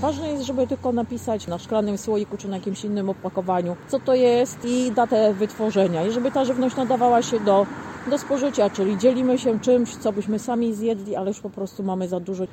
Ważne jest, żeby tylko napisać na szklanym słoiku czy na jakimś innym opakowaniu, co to jest i datę wytworzenia. I żeby ta żywność nadawała się do do spożycia, czyli dzielimy się czymś, co byśmy sami zjedli, ale już po prostu mamy za dużo